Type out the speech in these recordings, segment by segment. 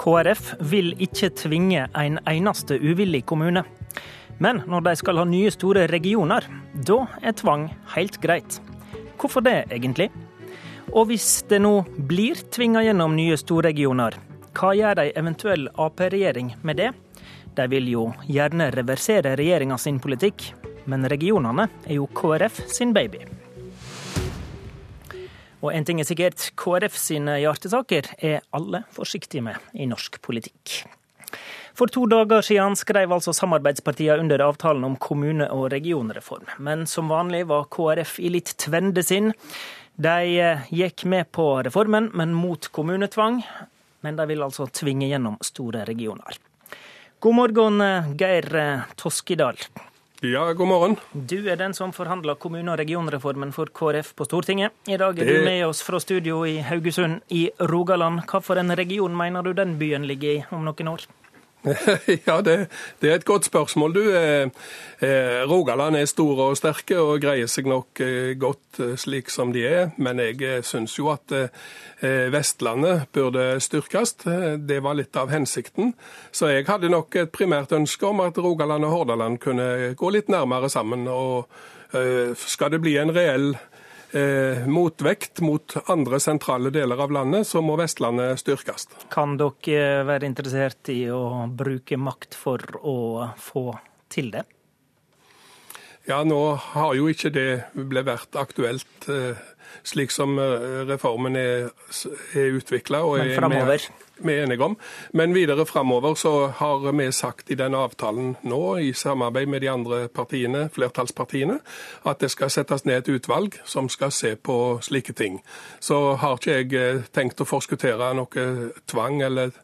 KrF vil ikke tvinge en eneste uvillig kommune. Men når de skal ha nye store regioner, da er tvang helt greit. Hvorfor det, egentlig? Og hvis det nå blir tvinga gjennom nye storregioner, hva gjør ei eventuell Ap-regjering med det? De vil jo gjerne reversere regjeringa sin politikk, men regionene er jo KrF sin baby. Og en ting er sikkert, KrF sine hjertesaker er alle forsiktige med i norsk politikk. For to dager siden skrev altså samarbeidspartiene under avtalen om kommune- og regionreform. Men som vanlig var KrF i litt tvende sinn. De eh, gikk med på reformen, men mot kommunetvang. Men de vil altså tvinge gjennom store regioner. God morgen, eh, Geir eh, Toskedal. Ja, god morgen. Du er den som forhandla kommune- og regionreformen for KrF på Stortinget. I dag er det... du med oss fra studio i Haugesund i Rogaland. Hva for en region mener du den byen ligger i om noen år? Ja, det, det, er et godt spørsmål. Du, eh, eh, Rogaland er store og sterke og greier seg nok eh, godt slik som de er. Men jeg syns jo at Vestlandet burde styrkes. Det var litt av hensikten. Så jeg hadde nok et primært ønske om at Rogaland og Hordaland kunne gå litt nærmere sammen. Og skal det bli en reell eh, motvekt mot andre sentrale deler av landet, så må Vestlandet styrkes. Kan dere være interessert i å bruke makt for å få til det? Ja, nå har jo ikke det ble vært aktuelt eh, slik som eh, reformen er, er utvikla. Men framover? vi er enige om. Men videre framover så har vi sagt i den avtalen nå, i samarbeid med de andre partiene, flertallspartiene, at det skal settes ned et utvalg som skal se på slike ting. Så har ikke jeg eh, tenkt å forskuttere noe tvang eller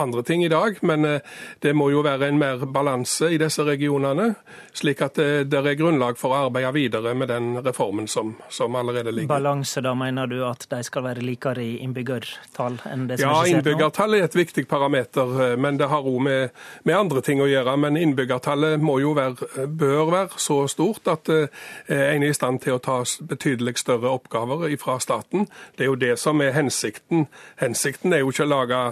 andre ting i dag, men eh, det må jo være en mer balanse i disse regionene, slik at det, det er grunnlag for å arbeide videre med den reformen som, som allerede ligger. Balanse, da mener du at de skal være likere i innbyggertall enn det som ja, er skissert nå? Ja, innbyggertall er et viktig parameter, eh, men det har òg med, med, andre ting å gjøre. Men innbyggertallet må jo være, bør være så stort at eh, en er i stand til å ta betydelig større oppgaver fra staten. Det er jo det som er hensikten. Hensikten er jo ikke å lage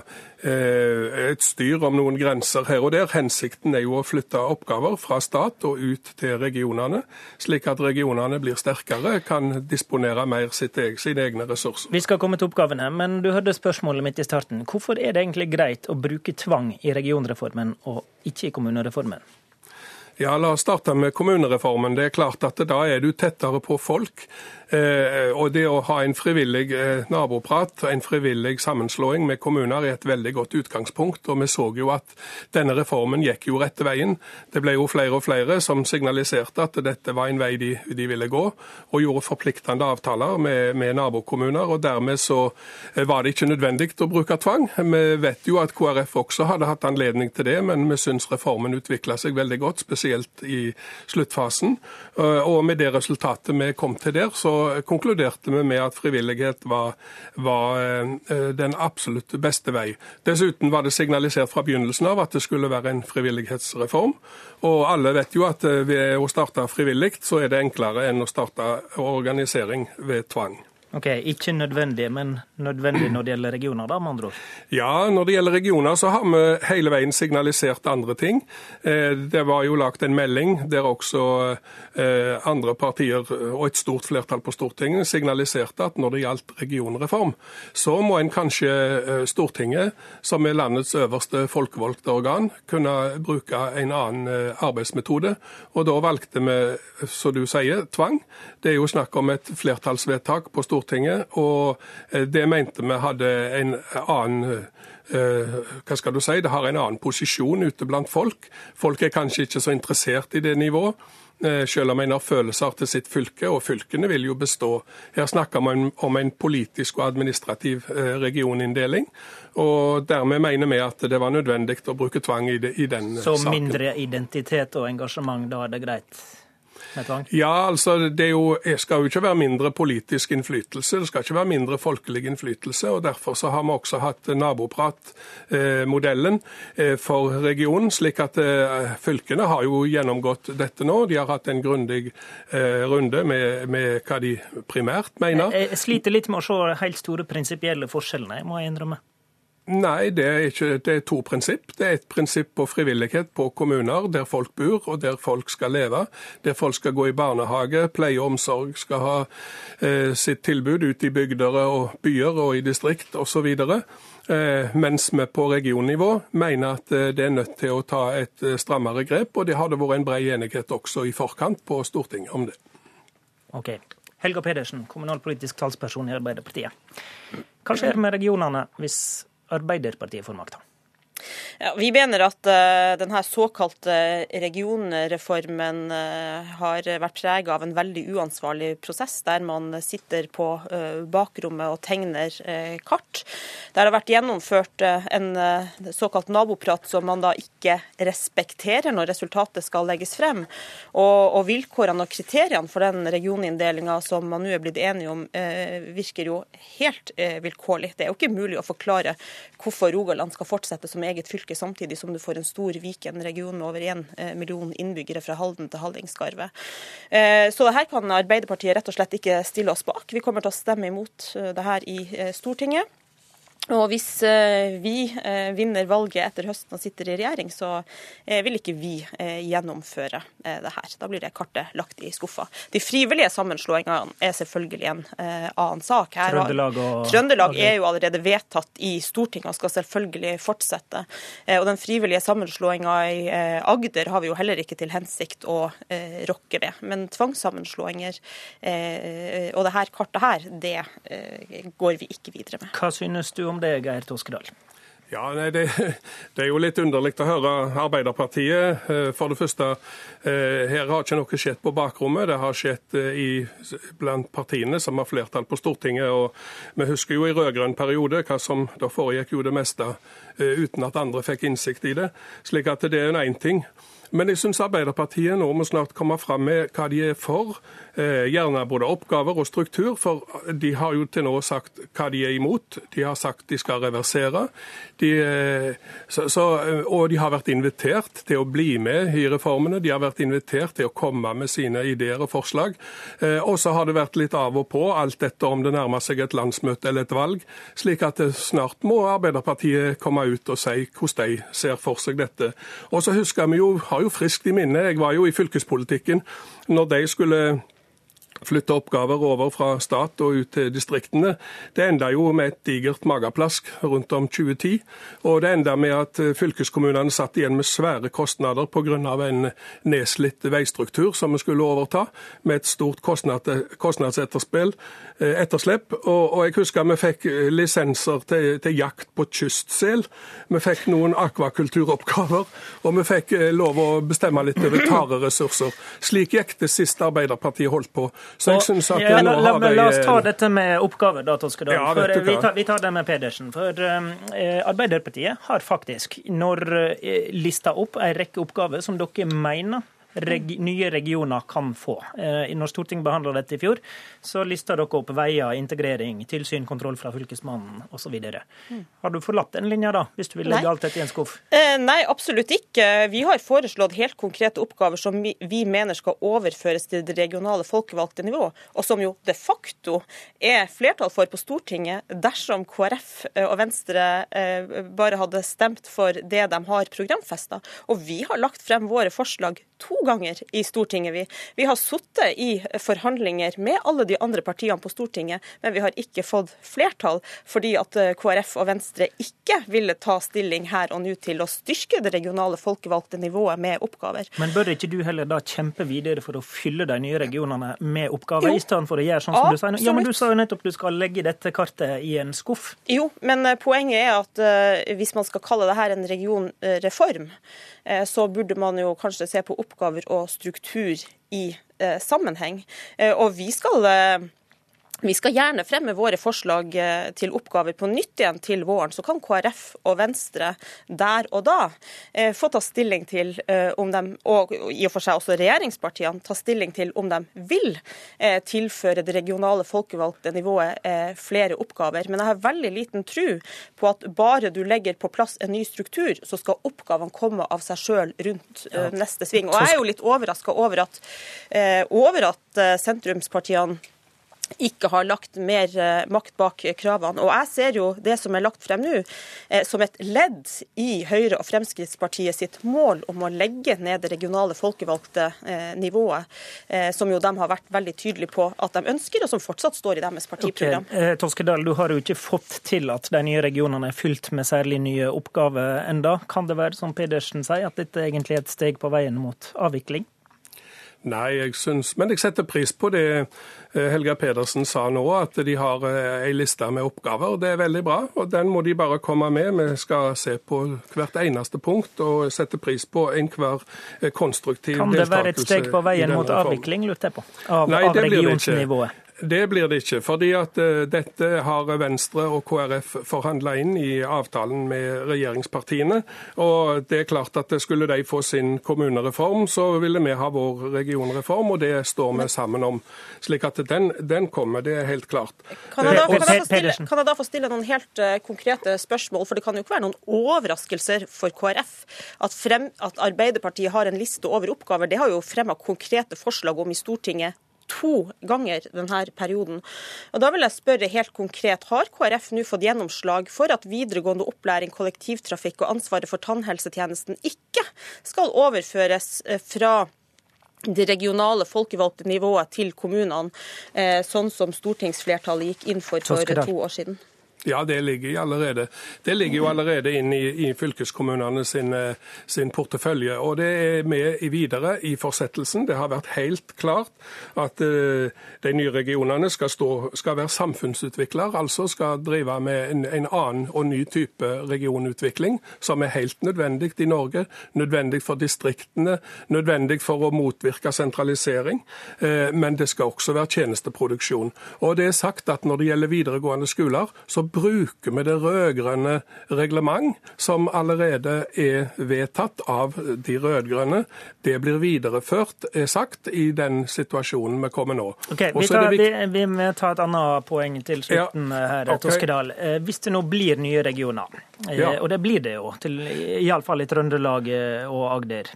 et styr om noen grenser her og der. Hensikten er jo å flytte oppgaver fra stat og ut til regionene, slik at regionene blir sterkere, kan disponere mer sine egne ressurser. Vi skal komme til oppgavene, men du hørte spørsmålet mitt i starten. Hvorfor er det egentlig greit å bruke tvang i regionreformen og ikke i kommunereformen? Ja, La oss starte med kommunereformen. Det er klart at Da er du tettere på folk. Eh, og det å ha en frivillig naboprat naboprat, en frivillig sammenslåing med kommuner, er et veldig godt utgangspunkt. Og vi så jo at denne reformen gikk jo rette veien. Det ble jo flere og flere som signaliserte at dette var en vei de, de ville gå, og gjorde forpliktende avtaler med, med, nabokommuner. og Dermed så eh, var det ikke nødvendig å bruke tvang. Vi vet jo at KrF også hadde hatt anledning til det, men vi syns reformen utvikla seg veldig godt, spesielt i sluttfasen. Og med det resultatet vi kom til der, så konkluderte vi med at frivillighet var, var eh, den absolutt beste vei. Dessuten var det signalisert fra begynnelsen av at det skulle være en frivillighetsreform. Og alle vet jo at eh, ved å starte frivillig, så er det enklere enn å starte organisering ved tvang. Ok, Ikke nødvendig, men nødvendig når det gjelder regioner, da, med andre ord? Ja, når det gjelder regioner, så har vi hele veien signalisert andre ting. Eh, det var jo lagt en melding der også eh, andre partier og et stort flertall på Stortinget signaliserte at når det gjaldt regionreform, så må en kanskje eh, Stortinget, som er landets øverste folkevalgte organ, kunne bruke en annen arbeidsmetode. Og da valgte vi, som du sier, tvang. Det er jo snakk om et flertallsvedtak på Stortinget Stortinget, og eh, det mente vi hadde en annen eh, hva skal du si, Det har en annen posisjon ute blant folk. Folk er kanskje ikke så interessert i det nivået. Eh, selv om en har følelser til sitt fylke, og fylkene vil jo bestå. Her snakker man om en politisk og administrativ regioninndeling. og Dermed mener vi at det var nødvendig å bruke tvang i, den så saken. Så mindre identitet og engasjement, da er det greit? Med tvang? Ja, altså det jo, skal jo ikke være mindre politisk innflytelse. Det skal ikke være mindre folkelig innflytelse. og Derfor så har vi også hatt nabopratmodellen eh, for regionen. slik at eh, Fylkene har jo gjennomgått dette nå. De har hatt en grundig eh, runde med, med, hva de primært mener. Jeg, jeg sliter litt med å se helt store prinsipielle forskjellene, jeg må innrømme. Nei, det er, ikke, det er to prinsipp. Det er et prinsipp på frivillighet på kommuner, der folk bor og der folk skal leve. Der folk skal gå i barnehage, pleie og omsorg skal ha eh, sitt tilbud ute i bygder og byer og i distrikt osv. Eh, mens vi på regionnivå mener at eh, det er nødt til å ta et eh, strammere grep. Og det hadde vært en bred enighet også i forkant på Stortinget om det. Ok. Helga Pedersen, kommunalpolitisk talsperson i Arbeiderpartiet. Hva skjer med regionene hvis Arbeiderpartiet får makta? Ja, vi mener at uh, denne såkalte regionreformen uh, har vært preget av en veldig uansvarlig prosess, der man sitter på uh, bakrommet og tegner kart. Det har vært gjennomført en såkalt naboprat som man da ikke respekterer når resultatet skal legges frem. Og, og vilkårene og kriteriene for den regioninndelinga som man nå er blitt enige om, virker jo helt vilkårlig. Det er jo ikke mulig å forklare hvorfor Rogaland skal fortsette som eget fylke samtidig som du får en stor Viken-region med over én eh, million innbyggere fra Halden til Hallingskarvet. Eh, så her kan Arbeiderpartiet rett og slett ikke stille oss bak. Vi kommer til å stemme imot eh, det her i Stortinget. Og hvis eh, vi eh, vinner valget etter høsten og sitter i regjering, så eh, vil ikke vi gjennomføre det her. Da blir det kartet lagt i skuffa. De frivillige sammenslåingene er selvfølgelig en annen sak. Her Trøndelag, og... Trøndelag er jo allerede vedtatt i Stortinget og skal selvfølgelig fortsette. Og den frivillige sammenslåinga i Agder har vi jo heller ikke til hensikt å rokke ved. Men tvangssammenslåinger og det her kartet her, det går vi ikke videre med. Hva synes du om om det, Geir Toskedal? Ja, nei, det, det, er jo litt underlig å høre Arbeiderpartiet. Eh, for det første, eh, her har ikke noe skjedd på bakrommet. Det har skjedd eh, i, blant partiene som har flertall på Stortinget. og Vi husker jo i rød-grønn periode hva som da foregikk jo det meste uten at andre fikk innsikt i det. Slik at det er en én ting. Men jeg syns Arbeiderpartiet nå må snart komme fram med hva de er for. Eh, gjerne både oppgaver og struktur, for de har jo til nå sagt hva de er imot. De har sagt de skal reversere. De, eh, så, så, eh, og de har vært invitert til å bli med i reformene. De har vært invitert til å komme med sine ideer og forslag. Og så har det vært litt av og på, alt etter om det nærmer seg et landsmøte eller et valg. Slik at snart må Arbeiderpartiet komme ut og si hvordan de ser for seg dette. Og så husker vi jo, har jo friskt i minne. Jeg var jo i fylkespolitikken når de skulle flytte oppgaver over fra stat og ut til distriktene. Det enda jo med et digert mageplask rundt om 2010. Og det enda med at fylkeskommunene satt igjen med svære kostnader pga. en nedslitt veistruktur som vi skulle overta, med et stort kostnadsetterspill Eh. Og, og, jeg husker vi fikk eh, lisenser til, til jakt på kystsel. Vi fikk noen akvakulturoppgaver, og vi fikk eh, lov å bestemme litt over tareressurser. Slik gikk det siste Arbeiderpartiet holdt på. Så jeg synes at ja, la, la, la, La oss ta dette med oppgaver, da, Toskedal. Ja, for vi tar, vi tar, det med Pedersen. For uh, Arbeiderpartiet har faktisk, når uh, lista opp en rekke oppgaver som dere mener reg nye regioner kan få. Eh, når Stortinget behandla dette i fjor, så lista dere opp veier, integrering, tilsyn, kontroll fra Fylkesmannen osv. Mm. Har du forlatt den linja da, hvis du vil legge nei. alt dette i en skuff? Eh, nei, absolutt ikke. Vi har foreslått helt konkrete oppgaver som vi, mener skal overføres til det regionale folkevalgte nivå, og som jo de facto er flertall for på Stortinget dersom KrF eh, og Venstre bare hadde stemt for det de har programfesta. Og vi har lagt frem våre forslag to ganger i Stortinget. Vi, vi har sittet i forhandlinger med alle de andre partiene på Stortinget, men vi har ikke fått flertall fordi at eh, KrF og Venstre ikke ville ta stilling her og nå til å styrke det regionale folkevalgte nivået med oppgaver. Men bør ikke du heller da kjempe videre for å fylle de nye regionene med oppgaver, jo. i stedet for å gjøre sånn som du sier? Ja, men du sa jo nettopp du skal legge dette kartet i en skuff. Jo, men eh, poenget er at uh, hvis man skal kalle det her en regionreform, så burde man jo kanskje se på oppgaver og struktur i eh, sammenheng. Eh, og vi skal eh, vi skal gjerne fremme våre forslag eh, til oppgaver på nytt igjen til våren. Så kan KrF og Venstre der og da eh, få ta stilling til eh, om de, og i og for seg også regjeringspartiene, ta stilling til om de vil tilføre det regionale folkevalgte nivået flere oppgaver. Men jeg har veldig liten tro på at bare du legger på plass en ny struktur, så skal oppgavene komme av seg sjøl rundt neste sving. Og jeg er jo litt overraska over at, over at sentrumspartiene ikke har lagt mer eh, makt bak kravene. Og Jeg ser jo det som er lagt frem nå, eh, som et ledd i Høyre og Fremskrittspartiet sitt mål om å legge ned det regionale folkevalgte eh, nivået, som jo de har vært veldig tydelige på at de ønsker, og som fortsatt står i deres partiprogram. Okay. Toskedal, du har jo ikke fått til at de nye regionene er fylt med særlig nye oppgaver enda. Kan det være, som Pedersen sier, at dette egentlig er et steg på veien mot avvikling? Nei, jeg syns Men jeg setter pris på det eh, Helga Pedersen sa nå, at de har ei eh, liste med oppgaver. Det er veldig bra, og den må de bare komme med. Vi skal se på hvert eneste punkt og sette pris på enhver eh, konstruktiv deltakelse. Kan det være et steg på veien mot avvikling, lurte jeg på, av, Nei, av regionsnivået? Det blir det ikke. fordi at uh, dette har Venstre og KrF forhandla inn i avtalen med regjeringspartiene. Og det er klart at skulle de få sin kommunereform, så ville vi ha vår regionreform, og det står vi sammen om. Slik at den, den kommer, det er helt klart. Kan jeg, da, kan, jeg stille, kan jeg, da, få stille noen helt uh, konkrete spørsmål? For det kan jo ikke være noen overraskelser for KrF at, frem, at Arbeiderpartiet har en liste over oppgaver. Det har jo fremma konkrete forslag om i Stortinget to ganger denne perioden. Og Da vil jeg spørre helt konkret, har KrF nå fått gjennomslag for at videregående opplæring, kollektivtrafikk og ansvaret for tannhelsetjenesten ikke skal overføres eh, fra det regionale folkevalgte nivået til kommunene, eh, sånn som stortingsflertallet gikk inn for for to år siden? Ja, det ligger allerede. Det ligger jo allerede inn i, i fylkeskommunene sin, eh, sin, portefølje. Og det er med i videre i fortsettelsen. Det har vært helt klart at uh, de nye regionene skal, stå, skal være samfunnsutvikler, altså skal drive med en, en, annen og ny type regionutvikling, som er helt nødvendig i Norge. Nødvendig for distriktene, nødvendig for å motvirke sentralisering. Uh, men det skal også være tjenesteproduksjon. Og det er sagt at når det gjelder videregående skoler, så bruker vi det rød-grønne reglement, som allerede er vedtatt av de rød-grønne. Det blir videreført, er sagt, i den situasjonen vi kommer nå. Okay, vi, tar, vi, vi, må ta et annet poeng til slutten ja, her, okay. Toskedal. Eh, hvis det nå blir nye regioner, eh, ja. og det blir det jo, iallfall i Trøndelag eh, og Agder,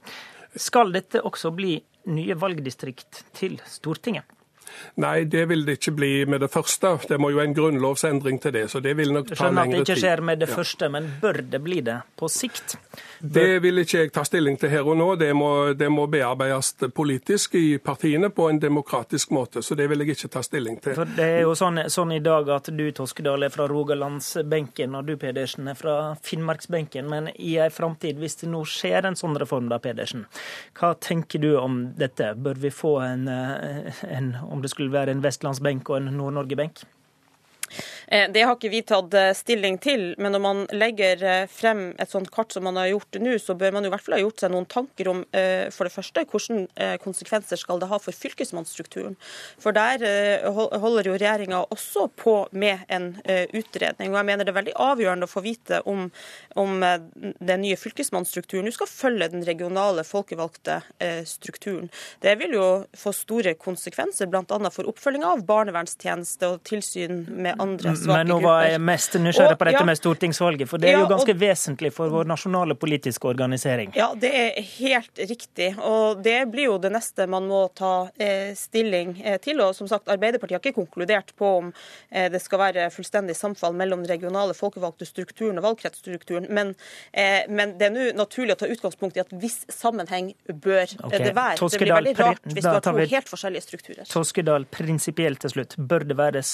skal dette også bli nye valgdistrikt til Stortinget? Nei, det vil det ikke bli med det første. Det må jo en grunnlovsendring til det. så det vil nok ta lengre tid. Skjønner at det ikke skjer med det ja. første, men bør det bli det på sikt? Det vil ikke jeg ta stilling til her og nå. Det må, det må bearbeides politisk i partiene på en demokratisk måte. Så det vil jeg ikke ta stilling til. For Det er jo sånn, sånn i dag at du Toskedal er fra rogalandsbenken, og du Pedersen er fra finnmarksbenken. Men i ei framtid, hvis det nå skjer en sånn reform, da, Pedersen, hva tenker du om dette? Bør vi få en, eh, en om det skulle være en vestlandsbenk og en Nord-Norge-benk? Eh, det har ikke vi tatt eh, stilling til, men når man legger eh, frem et sånt kart som man har gjort nå, så bør man i hvert fall ha gjort seg noen tanker om for det første hvilke konsekvenser skal det ha for fylkesmannsstrukturen. For der holder jo regjeringa også på med en utredning. og Jeg mener det er veldig avgjørende å få vite om, om den nye fylkesmannsstrukturen nå skal følge den regionale folkevalgte strukturen. Det vil jo få store konsekvenser, bl.a. for oppfølging av barnevernstjeneste og tilsyn med andre svake. Men nå var jeg mest nysgjerrig på dette ja, med stortingsvalget, for det er jo ganske og, vesentlig for vår nasjonale politiske organisering. Ja, det er helt riktig. Og det blir jo det neste man må ta eh, stilling eh, til. Og som sagt, Arbeiderpartiet har ikke konkludert på om eh, det skal være fullstendig samfall mellom den regionale folkevalgte strukturen og valgkretsstrukturen, men, eh, men det er nå naturlig å ta utgangspunkt i at viss sammenheng bør eh, okay. det være. Toskedal, det blir veldig rart hvis du har to helt forskjellige strukturer. Toskedal, prinsipielt til slutt, bør det være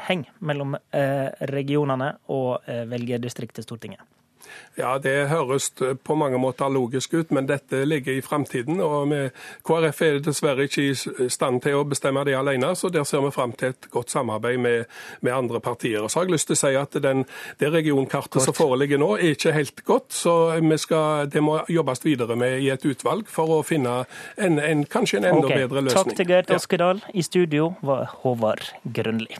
sammenheng mellom eh, regionene og velgerdistriktet velge distrikt til Stortinget? Ja, Det høres på mange måter logisk ut, men dette ligger i framtiden. KrF er dessverre ikke i stand til å bestemme det alene, så der ser vi fram til et godt samarbeid med, med andre partier. Og så har jeg lyst til å si at den, Det regionkartet godt. som foreligger nå, er ikke helt godt, så skal, det må jobbes videre med i et utvalg for å finne en, en kanskje en enda okay. bedre løsning. Takk til Gert Oskedal. I studio var Håvard Grønli.